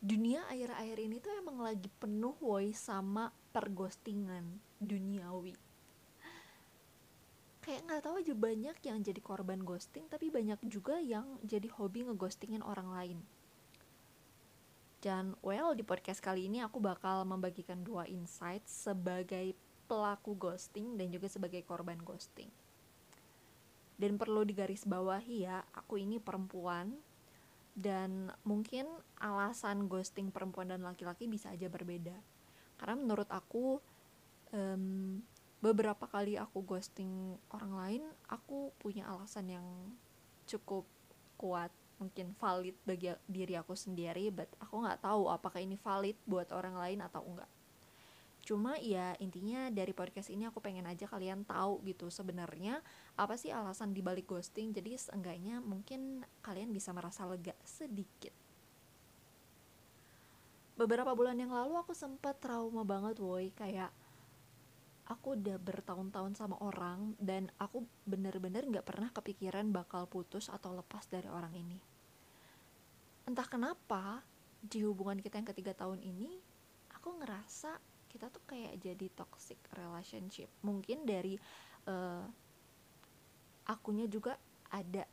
dunia akhir-akhir ini tuh emang lagi penuh woi sama perghostingan duniawi kayak nggak tahu aja banyak yang jadi korban ghosting tapi banyak juga yang jadi hobi ngeghostingin orang lain dan well di podcast kali ini aku bakal membagikan dua insight sebagai pelaku ghosting dan juga sebagai korban ghosting. Dan perlu digarisbawahi ya, aku ini perempuan dan mungkin alasan ghosting perempuan dan laki-laki bisa aja berbeda. Karena menurut aku um, beberapa kali aku ghosting orang lain, aku punya alasan yang cukup kuat mungkin valid bagi diri aku sendiri but aku nggak tahu apakah ini valid buat orang lain atau enggak cuma ya intinya dari podcast ini aku pengen aja kalian tahu gitu sebenarnya apa sih alasan dibalik ghosting. Jadi seenggaknya mungkin kalian bisa merasa lega sedikit. Beberapa bulan yang lalu aku sempat trauma banget woi kayak aku udah bertahun-tahun sama orang dan aku bener-bener gak pernah kepikiran bakal putus atau lepas dari orang ini. Entah kenapa di hubungan kita yang ketiga tahun ini aku ngerasa kita tuh kayak jadi toxic relationship. Mungkin dari uh, akunya juga ada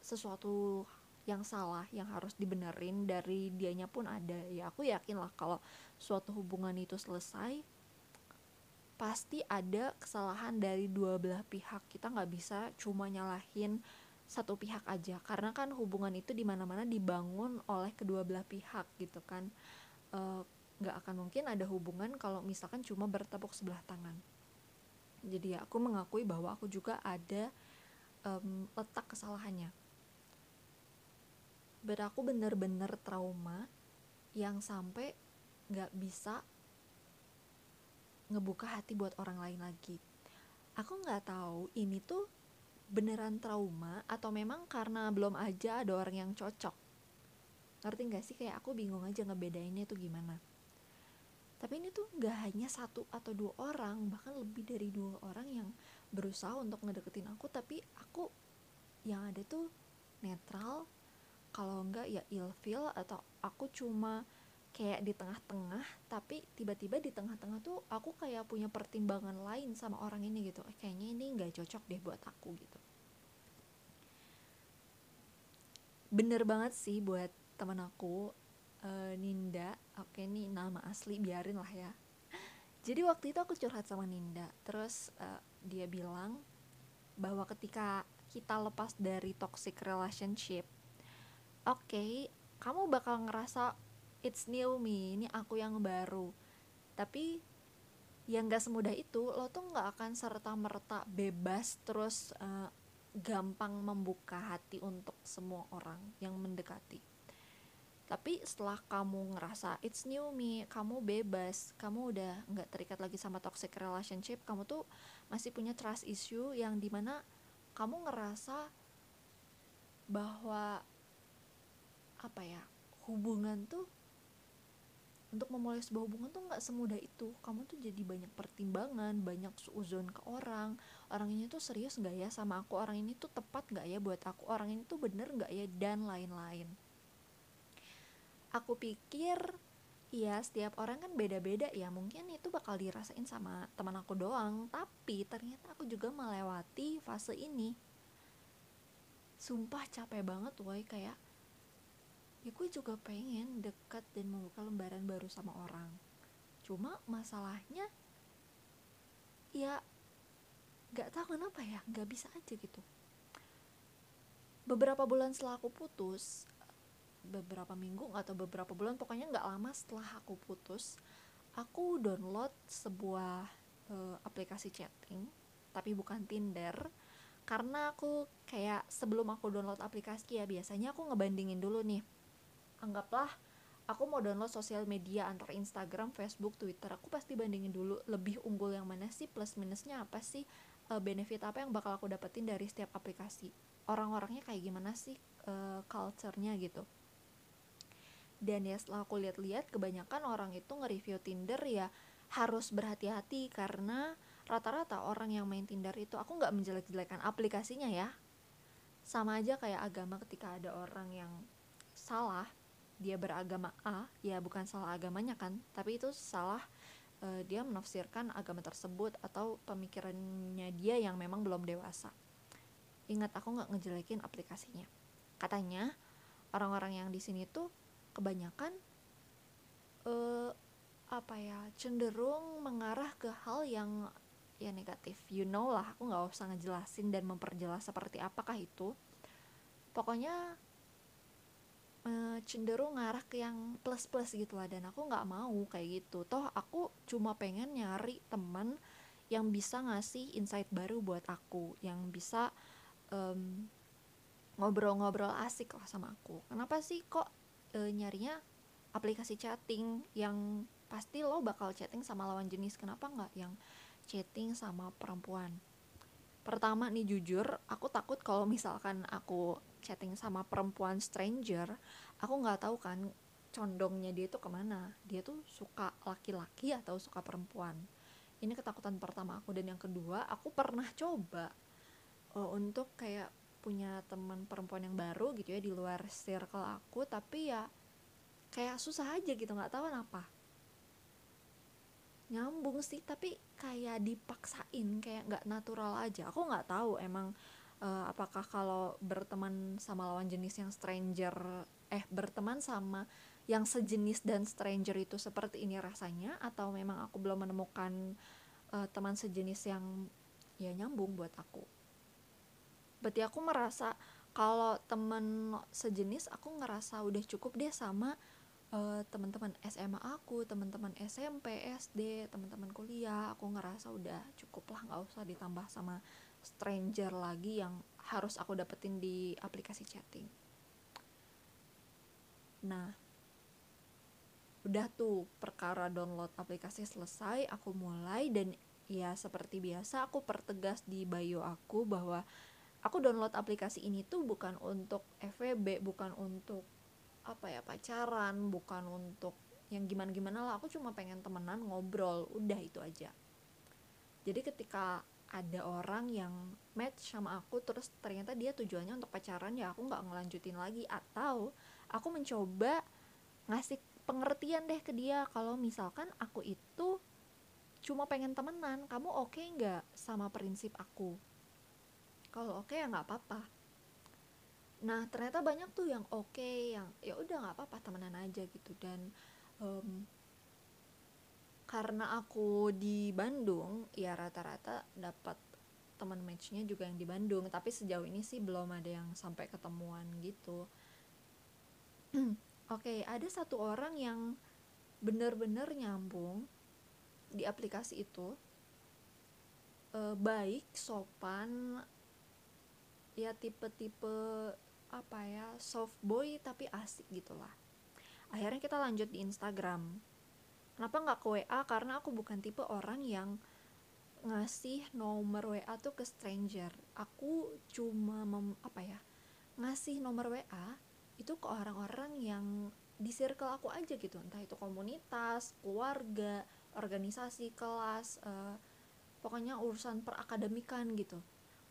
sesuatu yang salah yang harus dibenerin dari dianya pun ada. Ya aku yakin lah kalau suatu hubungan itu selesai pasti ada kesalahan dari dua belah pihak. Kita nggak bisa cuma nyalahin satu pihak aja karena kan hubungan itu di mana-mana dibangun oleh kedua belah pihak gitu kan nggak akan mungkin ada hubungan kalau misalkan cuma bertepuk sebelah tangan. Jadi ya aku mengakui bahwa aku juga ada um, letak kesalahannya. Beraku bener-bener trauma yang sampai nggak bisa ngebuka hati buat orang lain lagi. Aku nggak tahu ini tuh beneran trauma atau memang karena belum aja ada orang yang cocok. Ngerti nggak sih? Kayak aku bingung aja ngebedainnya tuh gimana tapi ini tuh nggak hanya satu atau dua orang bahkan lebih dari dua orang yang berusaha untuk ngedeketin aku tapi aku yang ada tuh netral. Kalau enggak ya ilfeel atau aku cuma kayak di tengah-tengah tapi tiba-tiba di tengah-tengah tuh aku kayak punya pertimbangan lain sama orang ini gitu. Eh, kayaknya ini nggak cocok deh buat aku gitu. Bener banget sih buat teman aku uh, Ninda. Oke nih nama asli biarin lah ya. Jadi waktu itu aku curhat sama Ninda. Terus uh, dia bilang bahwa ketika kita lepas dari toxic relationship oke okay, kamu bakal ngerasa it's new me ini aku yang baru. Tapi yang gak semudah itu lo tuh gak akan serta merta bebas terus uh, gampang membuka hati untuk semua orang yang mendekati tapi setelah kamu ngerasa it's new me kamu bebas kamu udah nggak terikat lagi sama toxic relationship kamu tuh masih punya trust issue yang di mana kamu ngerasa bahwa apa ya hubungan tuh untuk memulai sebuah hubungan tuh nggak semudah itu. Kamu tuh jadi banyak pertimbangan banyak suuzon ke orang. Orang ini tuh serius nggak ya sama aku? Orang ini tuh tepat nggak ya buat aku? Orang ini tuh bener nggak ya? Dan lain-lain aku pikir ya setiap orang kan beda-beda ya. Mungkin itu bakal dirasain sama teman aku doang. Tapi ternyata aku juga melewati fase ini. Sumpah capek banget woi kayak ya gue juga pengen dekat dan membuka lembaran baru sama orang. Cuma masalahnya ya gak tahu kenapa ya gak bisa aja gitu. Beberapa bulan setelah aku putus beberapa minggu atau beberapa bulan pokoknya nggak lama setelah aku putus aku download sebuah uh, aplikasi chatting tapi bukan Tinder. Karena aku kayak sebelum aku download aplikasi ya biasanya aku ngebandingin dulu nih. Anggaplah aku mau download sosial media antara Instagram, Facebook, Twitter aku pasti bandingin dulu lebih unggul yang mana sih plus minusnya apa sih uh, benefit apa yang bakal aku dapetin dari setiap aplikasi. Orang-orangnya kayak gimana sih uh, culture-nya gitu dan ya setelah aku lihat-lihat kebanyakan orang itu nge-review Tinder ya harus berhati-hati karena rata-rata orang yang main Tinder itu aku nggak menjelek-jelekan aplikasinya ya. Sama aja kayak agama ketika ada orang yang salah dia beragama A ya bukan salah agamanya kan tapi itu salah uh, dia menafsirkan agama tersebut atau pemikirannya dia yang memang belum dewasa. Ingat aku nggak ngejelekin aplikasinya. Katanya orang-orang yang di sini tuh kebanyakan uh, apa ya cenderung mengarah ke hal yang ya negatif. You know lah aku nggak usah ngejelasin dan memperjelas seperti apakah itu. Pokoknya uh, cenderung ngarah ke yang plus plus gitu lah dan aku nggak mau kayak gitu. Toh aku cuma pengen nyari teman yang bisa ngasih insight baru buat aku yang bisa um, ngobrol-ngobrol asik lah sama aku. Kenapa sih kok e, nyarinya aplikasi chatting yang pasti lo bakal chatting sama lawan jenis. Kenapa nggak yang chatting sama perempuan? Pertama nih jujur aku takut kalau misalkan aku chatting sama perempuan stranger aku nggak tahu kan condongnya dia tuh ke mana. Dia tuh suka laki-laki atau suka perempuan? Ini ketakutan pertama aku. Dan yang kedua aku pernah coba uh, untuk kayak punya teman perempuan yang baru gitu ya di luar circle aku tapi ya kayak susah aja gitu nggak tahu kenapa. Nyambung sih tapi kayak dipaksain kayak nggak natural aja. Aku nggak tahu emang uh, apakah kalau berteman sama lawan jenis yang stranger eh berteman sama yang sejenis dan stranger itu seperti ini rasanya atau memang aku belum menemukan uh, teman sejenis yang ya nyambung buat aku berarti aku merasa kalau temen sejenis aku ngerasa udah cukup deh sama uh, teman-teman SMA aku teman-teman SMP SD teman-teman kuliah. Aku ngerasa udah cukup lah nggak usah ditambah sama stranger lagi yang harus aku dapetin di aplikasi chatting. Nah udah tuh perkara download aplikasi selesai aku mulai. Dan ya seperti biasa aku pertegas di bio aku bahwa aku download aplikasi ini tuh bukan untuk FVB bukan untuk apa ya pacaran bukan untuk yang gimana gimana lah. Aku cuma pengen temenan ngobrol udah itu aja. Jadi ketika ada orang yang match sama aku terus ternyata dia tujuannya untuk pacaran ya aku nggak ngelanjutin lagi. Atau aku mencoba ngasih pengertian deh ke dia kalau misalkan aku itu cuma pengen temenan kamu oke okay nggak sama prinsip aku kalau oke okay, ya nggak apa-apa. Nah ternyata banyak tuh yang oke okay, yang ya udah nggak apa-apa temenan aja gitu. Dan um, karena aku di Bandung ya rata-rata dapat teman matchnya juga yang di Bandung. Tapi sejauh ini sih belum ada yang sampai ketemuan gitu. Oke okay, ada satu orang yang bener-bener nyambung di aplikasi itu e, baik sopan ya tipe-tipe apa ya soft boy tapi asik gitulah. Akhirnya kita lanjut di Instagram. Kenapa nggak ke WA karena aku bukan tipe orang yang ngasih nomor WA tuh ke stranger. Aku cuma mem, apa ya ngasih nomor WA itu ke orang-orang yang di circle aku aja gitu. Entah itu komunitas keluarga organisasi kelas uh, pokoknya urusan perakademikan gitu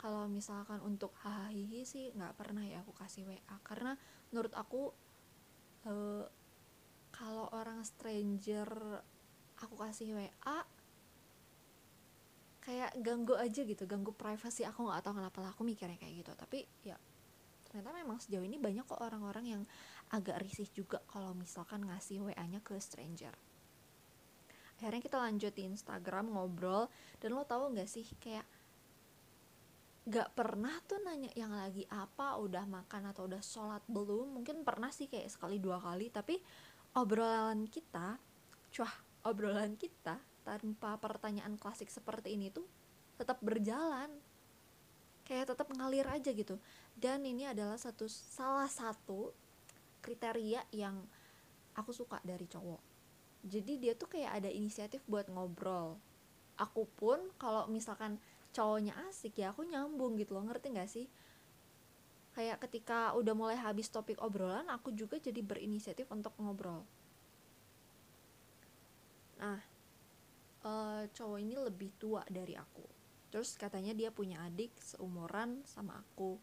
kalau misalkan untuk hahaha sih nggak pernah ya aku kasih WA karena menurut aku e, kalau orang stranger aku kasih WA kayak ganggu aja gitu ganggu privasi aku nggak tahu kenapa lah aku mikirnya kayak gitu. Tapi ya ternyata memang sejauh ini banyak kok orang-orang yang agak risih juga kalau misalkan ngasih WA-nya ke stranger. Akhirnya kita lanjut di Instagram ngobrol. Dan lo tau gak sih kayak gak pernah tuh nanya yang lagi apa udah makan atau udah sholat belum. Mungkin pernah sih kayak sekali dua kali. Tapi obrolan kita cuah obrolan kita tanpa pertanyaan klasik seperti ini tuh tetap berjalan. Kayak tetap ngalir aja gitu. Dan ini adalah satu salah satu kriteria yang aku suka dari cowok. Jadi dia tuh kayak ada inisiatif buat ngobrol. Aku pun kalau misalkan cowoknya asik ya aku nyambung gitu loh ngerti gak sih? Kayak ketika udah mulai habis topik obrolan aku juga jadi berinisiatif untuk ngobrol. Nah e, cowok ini lebih tua dari aku. Terus katanya dia punya adik seumuran sama aku.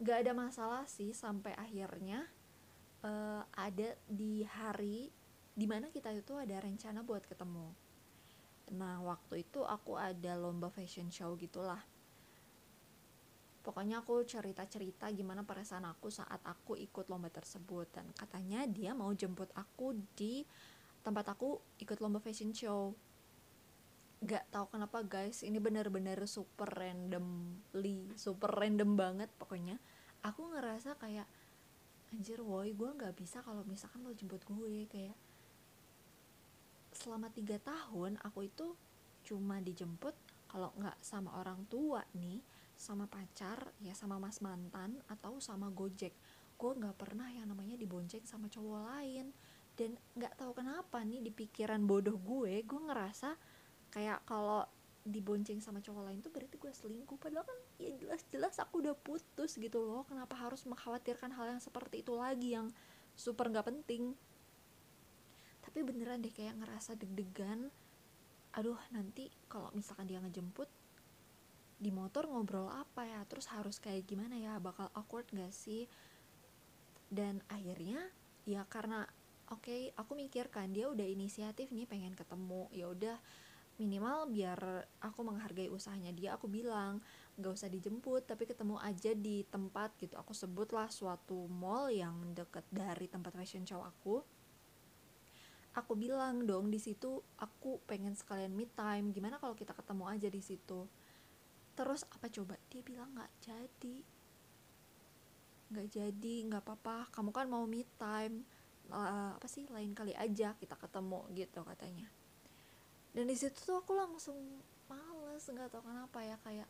Gak ada masalah sih sampai akhirnya e, ada di hari di mana kita itu ada rencana buat ketemu nah waktu itu aku ada lomba fashion show gitulah. Pokoknya aku cerita-cerita gimana perasaan aku saat aku ikut lomba tersebut. Dan katanya dia mau jemput aku di tempat aku ikut lomba fashion show. Gak tahu kenapa guys ini bener-bener super randomly super random banget pokoknya. Aku ngerasa kayak anjir woi gue nggak bisa kalau misalkan lo jemput gue kayak selama tiga tahun aku itu cuma dijemput kalau nggak sama orang tua nih sama pacar ya sama mas mantan atau sama gojek. Gue nggak pernah yang namanya dibonceng sama cowok lain. Dan nggak tahu kenapa nih di pikiran bodoh gue gue ngerasa kayak kalau dibonceng sama cowok lain tuh berarti gue selingkuh. Padahal kan ya jelas-jelas aku udah putus gitu loh. Kenapa harus mengkhawatirkan hal yang seperti itu lagi yang super nggak penting tapi beneran deh kayak ngerasa deg-degan aduh nanti kalau misalkan dia ngejemput di motor ngobrol apa ya? Terus harus kayak gimana ya? Bakal awkward gak sih? Dan akhirnya ya karena oke okay, aku mikirkan dia udah inisiatif nih pengen ketemu. Ya udah minimal biar aku menghargai usahanya dia aku bilang nggak usah dijemput tapi ketemu aja di tempat gitu. Aku sebutlah suatu mall yang deket dari tempat fashion show aku aku bilang dong di situ aku pengen sekalian meet time. Gimana kalau kita ketemu aja di situ? Terus apa coba? Dia bilang nggak jadi. Nggak jadi nggak apa-apa. Kamu kan mau me time. Uh, apa sih? Lain kali aja kita ketemu gitu katanya. Dan di situ tuh aku langsung males nggak tahu kenapa ya kayak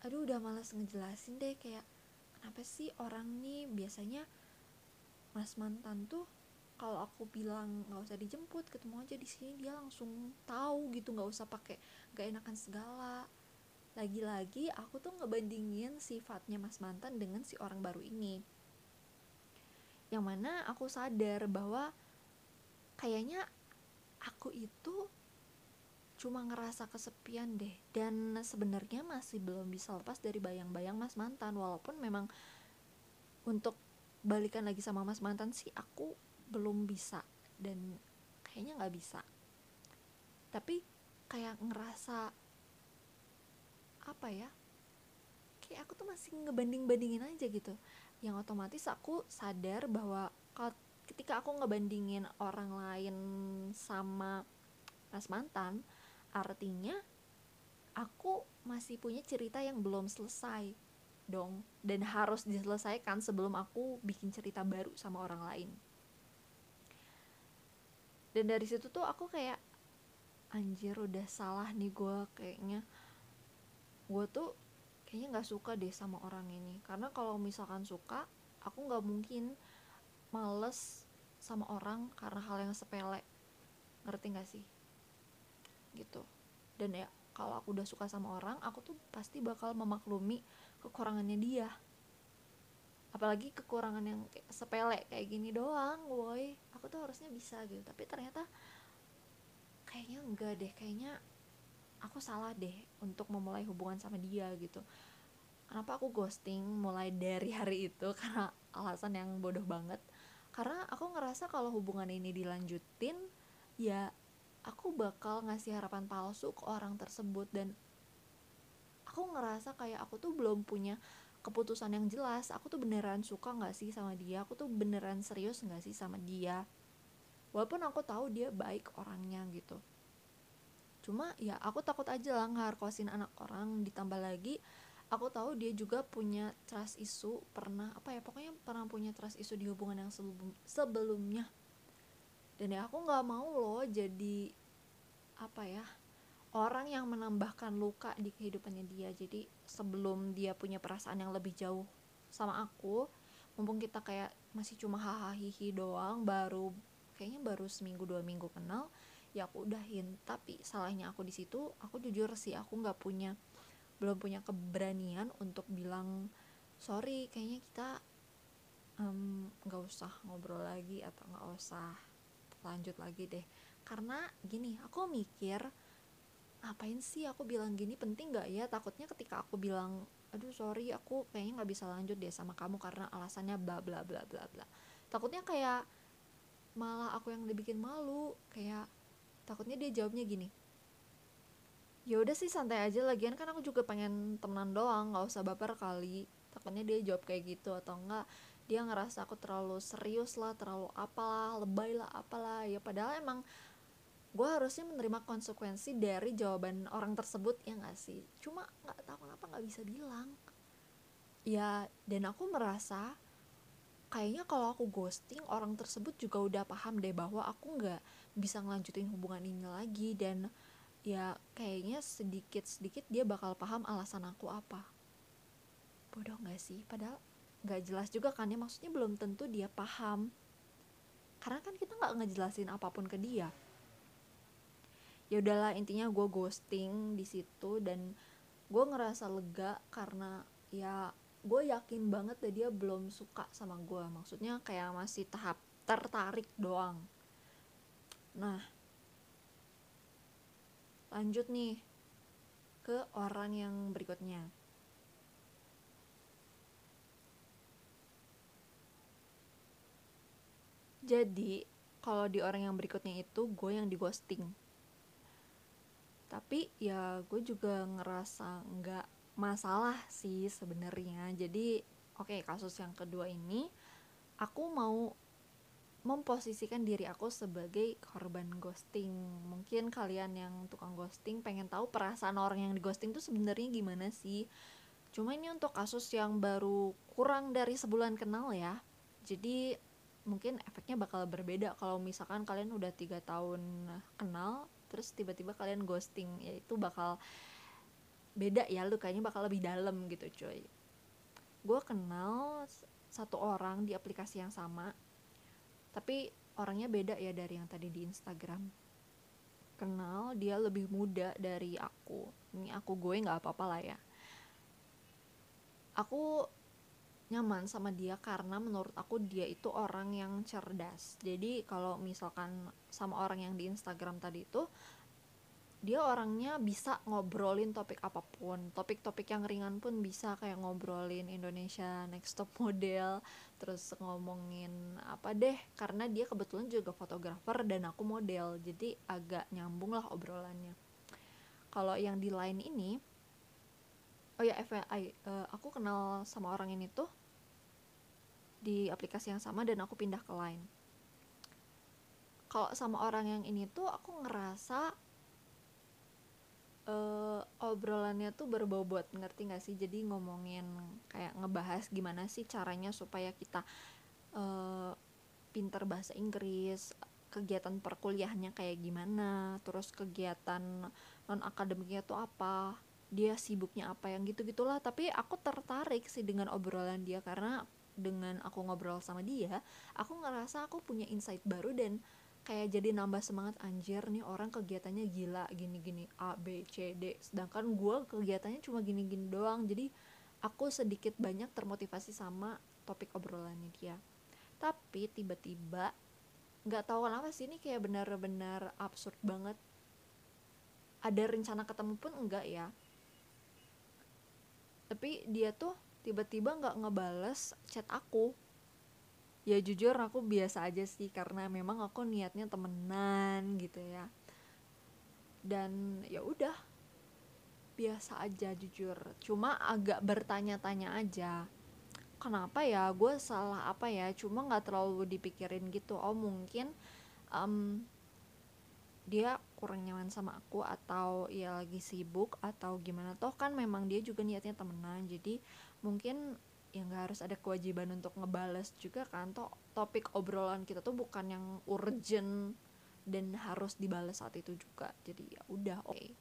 aduh udah males ngejelasin deh kayak kenapa sih orang nih biasanya mas mantan tuh kalau aku bilang nggak usah dijemput ketemu aja di sini dia langsung tahu gitu nggak usah pakai nggak enakan segala. Lagi-lagi aku tuh ngebandingin sifatnya mas mantan dengan si orang baru ini. Yang mana aku sadar bahwa kayaknya aku itu cuma ngerasa kesepian deh. Dan sebenarnya masih belum bisa lepas dari bayang-bayang mas mantan. Walaupun memang untuk balikan lagi sama mas mantan sih aku belum bisa dan kayaknya nggak bisa. Tapi kayak ngerasa apa ya kayak aku tuh masih ngebanding-bandingin aja gitu. Yang otomatis aku sadar bahwa ketika aku ngebandingin orang lain sama mas mantan artinya aku masih punya cerita yang belum selesai dong. Dan harus diselesaikan sebelum aku bikin cerita baru sama orang lain dan dari situ tuh aku kayak anjir udah salah nih gue kayaknya. Gue tuh kayaknya nggak suka deh sama orang ini. Karena kalau misalkan suka aku nggak mungkin males sama orang karena hal yang sepele. Ngerti gak sih? Gitu. Dan ya kalau aku udah suka sama orang aku tuh pasti bakal memaklumi kekurangannya dia apalagi kekurangan yang kayak sepele kayak gini doang woi aku tuh harusnya bisa gitu. Tapi ternyata kayaknya enggak deh. Kayaknya aku salah deh untuk memulai hubungan sama dia gitu. Kenapa aku ghosting mulai dari hari itu? Karena alasan yang bodoh banget. Karena aku ngerasa kalau hubungan ini dilanjutin ya aku bakal ngasih harapan palsu ke orang tersebut. Dan aku ngerasa kayak aku tuh belum punya keputusan yang jelas aku tuh beneran suka nggak sih sama dia? Aku tuh beneran serius nggak sih sama dia? Walaupun aku tahu dia baik orangnya gitu. Cuma ya aku takut aja lah ngeharkosin anak orang. Ditambah lagi aku tahu dia juga punya trust issue. Pernah apa ya pokoknya pernah punya trust issue di hubungan yang sebelum sebelumnya. Dan ya aku nggak mau loh jadi apa ya orang yang menambahkan luka di kehidupannya dia. Jadi sebelum dia punya perasaan yang lebih jauh sama aku mumpung kita kayak masih cuma hahaha doang baru kayaknya baru seminggu dua minggu kenal ya aku udahin. Tapi salahnya aku di situ aku jujur sih aku nggak punya belum punya keberanian untuk bilang sorry kayaknya kita nggak um, usah ngobrol lagi atau nggak usah lanjut lagi deh. Karena gini aku mikir ngapain sih aku bilang gini? Penting nggak ya? Takutnya ketika aku bilang aduh sorry aku kayaknya nggak bisa lanjut deh sama kamu karena alasannya bla bla bla bla bla. Takutnya kayak malah aku yang dibikin malu kayak takutnya dia jawabnya gini ya udah sih santai aja. Lagian kan aku juga pengen temenan doang nggak usah baper kali. Takutnya dia jawab kayak gitu atau enggak dia ngerasa aku terlalu serius lah terlalu apalah lebay lah apalah. Ya padahal emang gue harusnya menerima konsekuensi dari jawaban orang tersebut ya gak sih? Cuma nggak tahu kenapa nggak bisa bilang. Ya dan aku merasa kayaknya kalau aku ghosting orang tersebut juga udah paham deh bahwa aku nggak bisa ngelanjutin hubungan ini lagi. Dan ya kayaknya sedikit sedikit dia bakal paham alasan aku apa. Bodoh nggak sih? Padahal nggak jelas juga kan ya maksudnya belum tentu dia paham. Karena kan kita nggak ngejelasin apa pun ke dia ya udahlah intinya gue ghosting di situ dan gue ngerasa lega karena ya gue yakin banget dia belum suka sama gue maksudnya kayak masih tahap tertarik doang. Nah lanjut nih ke orang yang berikutnya. Jadi kalau di orang yang berikutnya itu gue yang di ghosting tapi ya gue juga ngerasa nggak masalah sih sebenarnya. Jadi oke okay, kasus yang kedua ini aku mau memposisikan diri aku sebagai korban ghosting. Mungkin kalian yang tukang ghosting pengen tahu perasaan orang yang di ghosting tuh sebenarnya gimana sih? Cuma ini untuk kasus yang baru kurang dari sebulan kenal ya. Jadi mungkin efeknya bakal berbeda kalau misalkan kalian udah tiga tahun kenal terus tiba-tiba kalian ghosting ya itu bakal beda ya lu kayaknya bakal lebih dalam gitu cuy. Gue kenal satu orang di aplikasi yang sama tapi orangnya beda ya dari yang tadi di Instagram. Kenal dia lebih muda dari aku. Ini aku gue nggak apa-apa lah ya. Aku nyaman sama dia karena menurut aku dia itu orang yang cerdas. Jadi kalau misalkan sama orang yang di Instagram tadi itu dia orangnya bisa ngobrolin topik apa pun. Topik-topik yang ringan pun bisa kayak ngobrolin Indonesia Next Top Model terus ngomongin apa deh. Karena dia kebetulan juga fotografer dan aku model jadi agak nyambung lah obrolannya. Kalau yang di lain ini oh ya FYI uh, aku kenal sama orang ini tuh di aplikasi yang sama dan aku pindah ke lain kalau sama orang yang ini tuh aku ngerasa uh, obrolannya tuh berbobot ngerti gak sih? Jadi ngomongin kayak ngebahas gimana sih caranya supaya kita uh, pinter bahasa Inggris kegiatan perkuliahannya kayak gimana terus kegiatan non akademiknya tuh apa dia sibuknya apa yang gitu gitulah tapi aku tertarik sih dengan obrolan dia karena dengan aku ngobrol sama dia aku ngerasa aku punya insight baru dan kayak jadi nambah semangat anjir nih orang kegiatannya gila gini-gini A B C D. Sedangkan gue kegiatannya cuma gini-gini doang jadi aku sedikit banyak termotivasi sama topik obrolannya dia. Tapi tiba-tiba nggak tahu kenapa sih ini kayak benar-benar absurd banget. Ada rencana ketemu pun enggak ya. Tapi dia tuh tiba-tiba nggak ngebales chat aku. Ya jujur aku biasa aja sih karena memang aku niatnya temenan gitu ya. Dan ya udah biasa aja jujur. Cuma agak bertanya-tanya aja kenapa ya? Gue salah apa ya? Cuma nggak terlalu dipikirin gitu. Oh mungkin um, dia kurang nyaman sama aku atau ya lagi sibuk atau gimana. Toh kan memang dia juga niatnya temenan jadi mungkin ya nggak harus ada kewajiban untuk ngebales juga kan toh topik obrolan kita tuh bukan yang urgent dan harus dibalas saat itu juga jadi ya udah oke okay.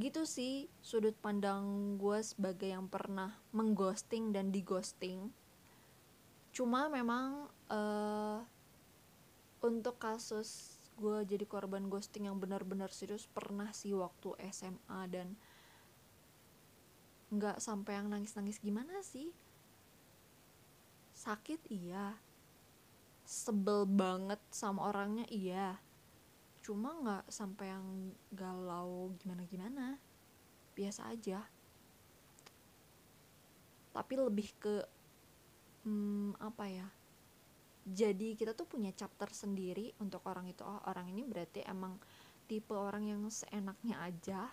gitu sih sudut pandang gue sebagai yang pernah mengghosting dan digosting cuma memang uh, untuk kasus gue jadi korban ghosting yang benar-benar serius pernah sih waktu SMA dan nggak sampai yang nangis-nangis gimana sih? Sakit iya. Sebel banget sama orangnya iya. Cuma nggak sampai yang galau gimana-gimana. Biasa aja. Tapi lebih ke hmm, apa ya? Jadi kita tuh punya chapter sendiri untuk orang itu oh orang ini berarti emang tipe orang yang seenaknya aja.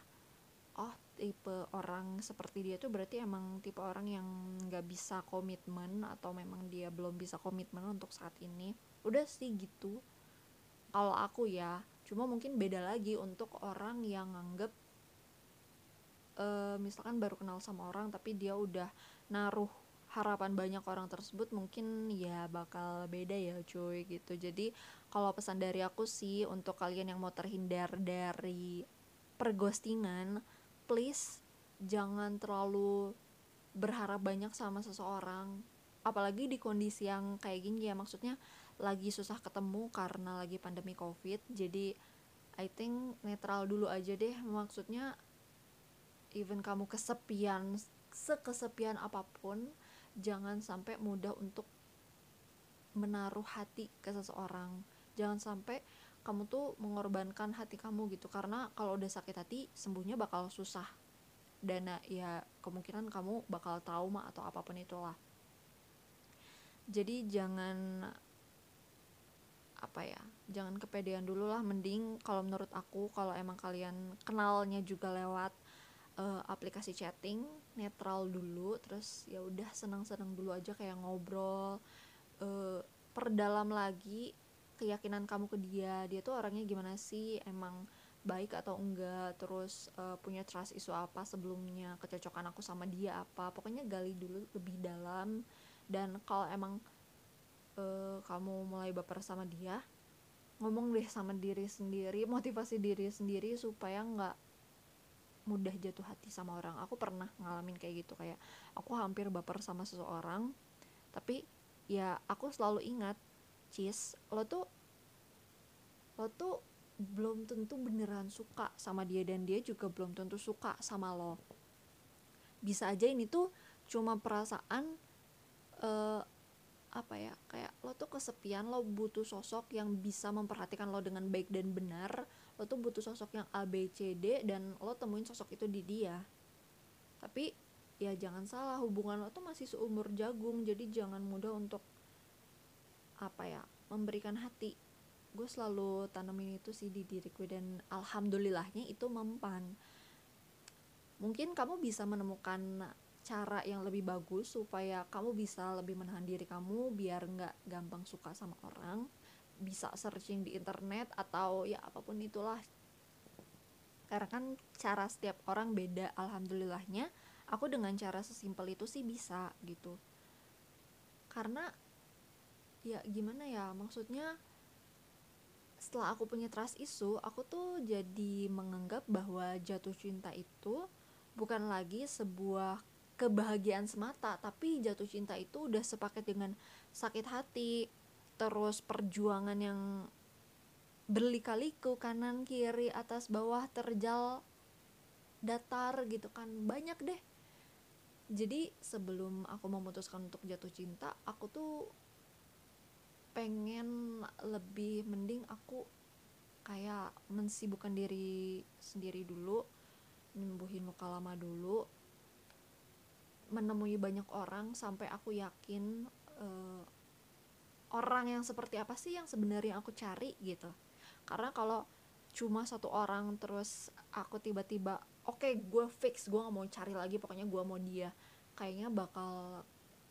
Oh tipe orang seperti dia tuh berarti emang tipe orang yang nggak bisa komitmen atau memang dia belum bisa komitmen untuk saat ini. Udah sih gitu. Kalau aku ya cuma mungkin beda lagi untuk orang yang nganggep uh, misalkan baru kenal sama orang tapi dia udah naruh harapan banyak orang tersebut mungkin ya bakal beda ya cuy gitu. Jadi kalau pesan dari aku sih untuk kalian yang mau terhindar dari perghostingan please jangan terlalu berharap banyak sama seseorang. Apalagi di kondisi yang kayak gini ya maksudnya lagi susah ketemu karena lagi pandemi covid. Jadi I think netral dulu aja deh. Maksudnya even kamu kesepian sekesepian apa pun jangan sampai mudah untuk menaruh hati ke seseorang. Jangan sampai kamu tuh mengorbankan hati kamu gitu. Karena kalau udah sakit hati sembuhnya bakal susah. Dan ya kemungkinan kamu bakal trauma atau apa pun itulah. Jadi jangan apa ya jangan kepedean dulu lah. Mending kalau menurut aku kalau emang kalian kenalnya juga lewat uh, aplikasi chatting netral dulu. Terus ya udah senang-senang dulu aja kayak ngobrol uh, perdalam lagi keyakinan kamu ke dia dia tuh orangnya gimana sih? Emang baik atau enggak? Terus uh, punya trust isu apa sebelumnya? Kecocokan aku sama dia apa? Pokoknya gali dulu lebih dalam. Dan kalau emang uh, kamu mulai baper sama dia ngomong deh sama diri sendiri motivasi diri sendiri supaya nggak mudah jatuh hati sama orang. Aku pernah ngalamin kayak gitu kayak aku hampir baper sama seseorang tapi ya aku selalu ingat cis lo tuh lo tuh belum tentu beneran suka sama dia dan dia juga belum tentu suka sama lo. Bisa aja ini tuh cuma perasaan uh, apa ya kayak lo tuh kesepian lo butuh sosok yang bisa memperhatikan lo dengan baik dan benar lo tuh butuh sosok yang A B C D dan lo temuin sosok itu di dia. Tapi ya jangan salah hubungan lo tuh masih seumur jagung jadi jangan mudah untuk apa ya memberikan hati. Gue selalu tanamin itu sih di diriku dan alhamdulillahnya itu mempan. Mungkin kamu bisa menemukan cara yang lebih bagus supaya kamu bisa lebih menahan diri kamu biar nggak gampang suka sama orang. Bisa searching di internet atau ya apa pun itulah. Karena kan cara setiap orang beda alhamdulillahnya. Aku dengan cara sesimpel itu sih bisa gitu. Karena ya gimana ya? Maksudnya setelah aku punya trust isu aku tuh jadi menganggap bahwa jatuh cinta itu bukan lagi sebuah kebahagiaan semata tapi jatuh cinta itu udah sepaket dengan sakit hati terus perjuangan yang berlika-liku kanan kiri atas bawah terjal datar gitu kan. Banyak deh. Jadi sebelum aku memutuskan untuk jatuh cinta aku tuh pengen lebih mending aku kayak mensibukkan diri sendiri dulu nyembuhin luka lama dulu menemui banyak orang sampai aku yakin uh, orang yang seperti apa sih yang sebenarnya aku cari gitu. Karena kalau cuma satu orang terus aku tiba-tiba oke okay, gue fix gue nggak mau cari lagi pokoknya gue mau dia kayaknya bakal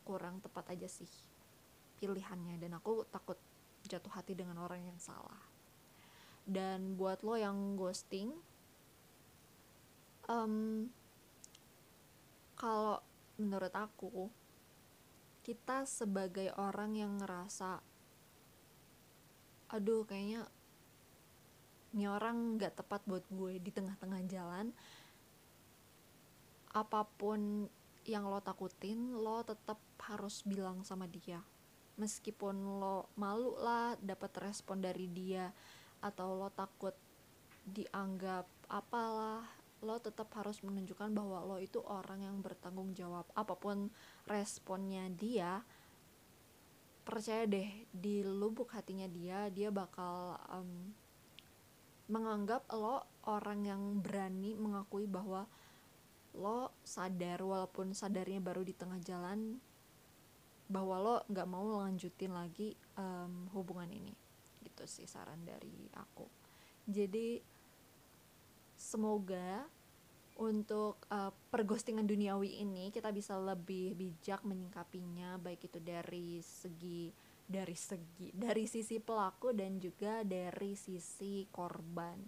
kurang tepat aja sih pilihannya dan aku takut jatuh hati dengan orang yang salah. Dan buat lo yang ghosting um, kalau menurut aku kita sebagai orang yang ngerasa aduh kayaknya ini orang nggak tepat buat gue di tengah-tengah jalan apa pun yang lo takutin lo tetap harus bilang sama dia meskipun lo malu lah dapat respon dari dia atau lo takut dianggap apalah lo tetap harus menunjukkan bahwa lo itu orang yang bertanggung jawab. Apa pun responnya dia percaya deh di lubuk hatinya dia dia bakal um, menganggap lo orang yang berani mengakui bahwa lo sadar walaupun sadarnya baru di tengah jalan bahwa lo nggak mau lanjutin lagi um, hubungan ini. Gitu sih saran dari aku. Jadi semoga untuk uh, perghostingan duniawi ini kita bisa lebih bijak menyingkapinya baik itu dari segi dari segi dari sisi pelaku dan juga dari sisi korban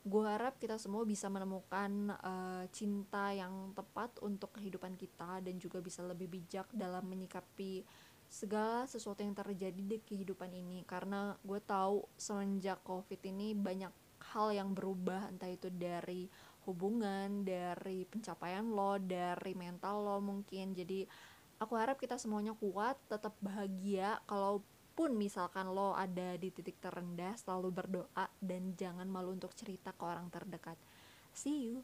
gue harap kita semua bisa menemukan uh, cinta yang tepat untuk kehidupan kita dan juga bisa lebih bijak dalam menyikapi segala sesuatu yang terjadi di kehidupan ini. Karena gue tahu semenjak covid ini banyak hal yang berubah entah itu dari hubungan dari pencapaian lo dari mental lo mungkin. Jadi aku harap kita semuanya kuat tetap bahagia kalau pun misalkan lo ada di titik terendah selalu berdoa dan jangan malu untuk cerita ke orang terdekat. See you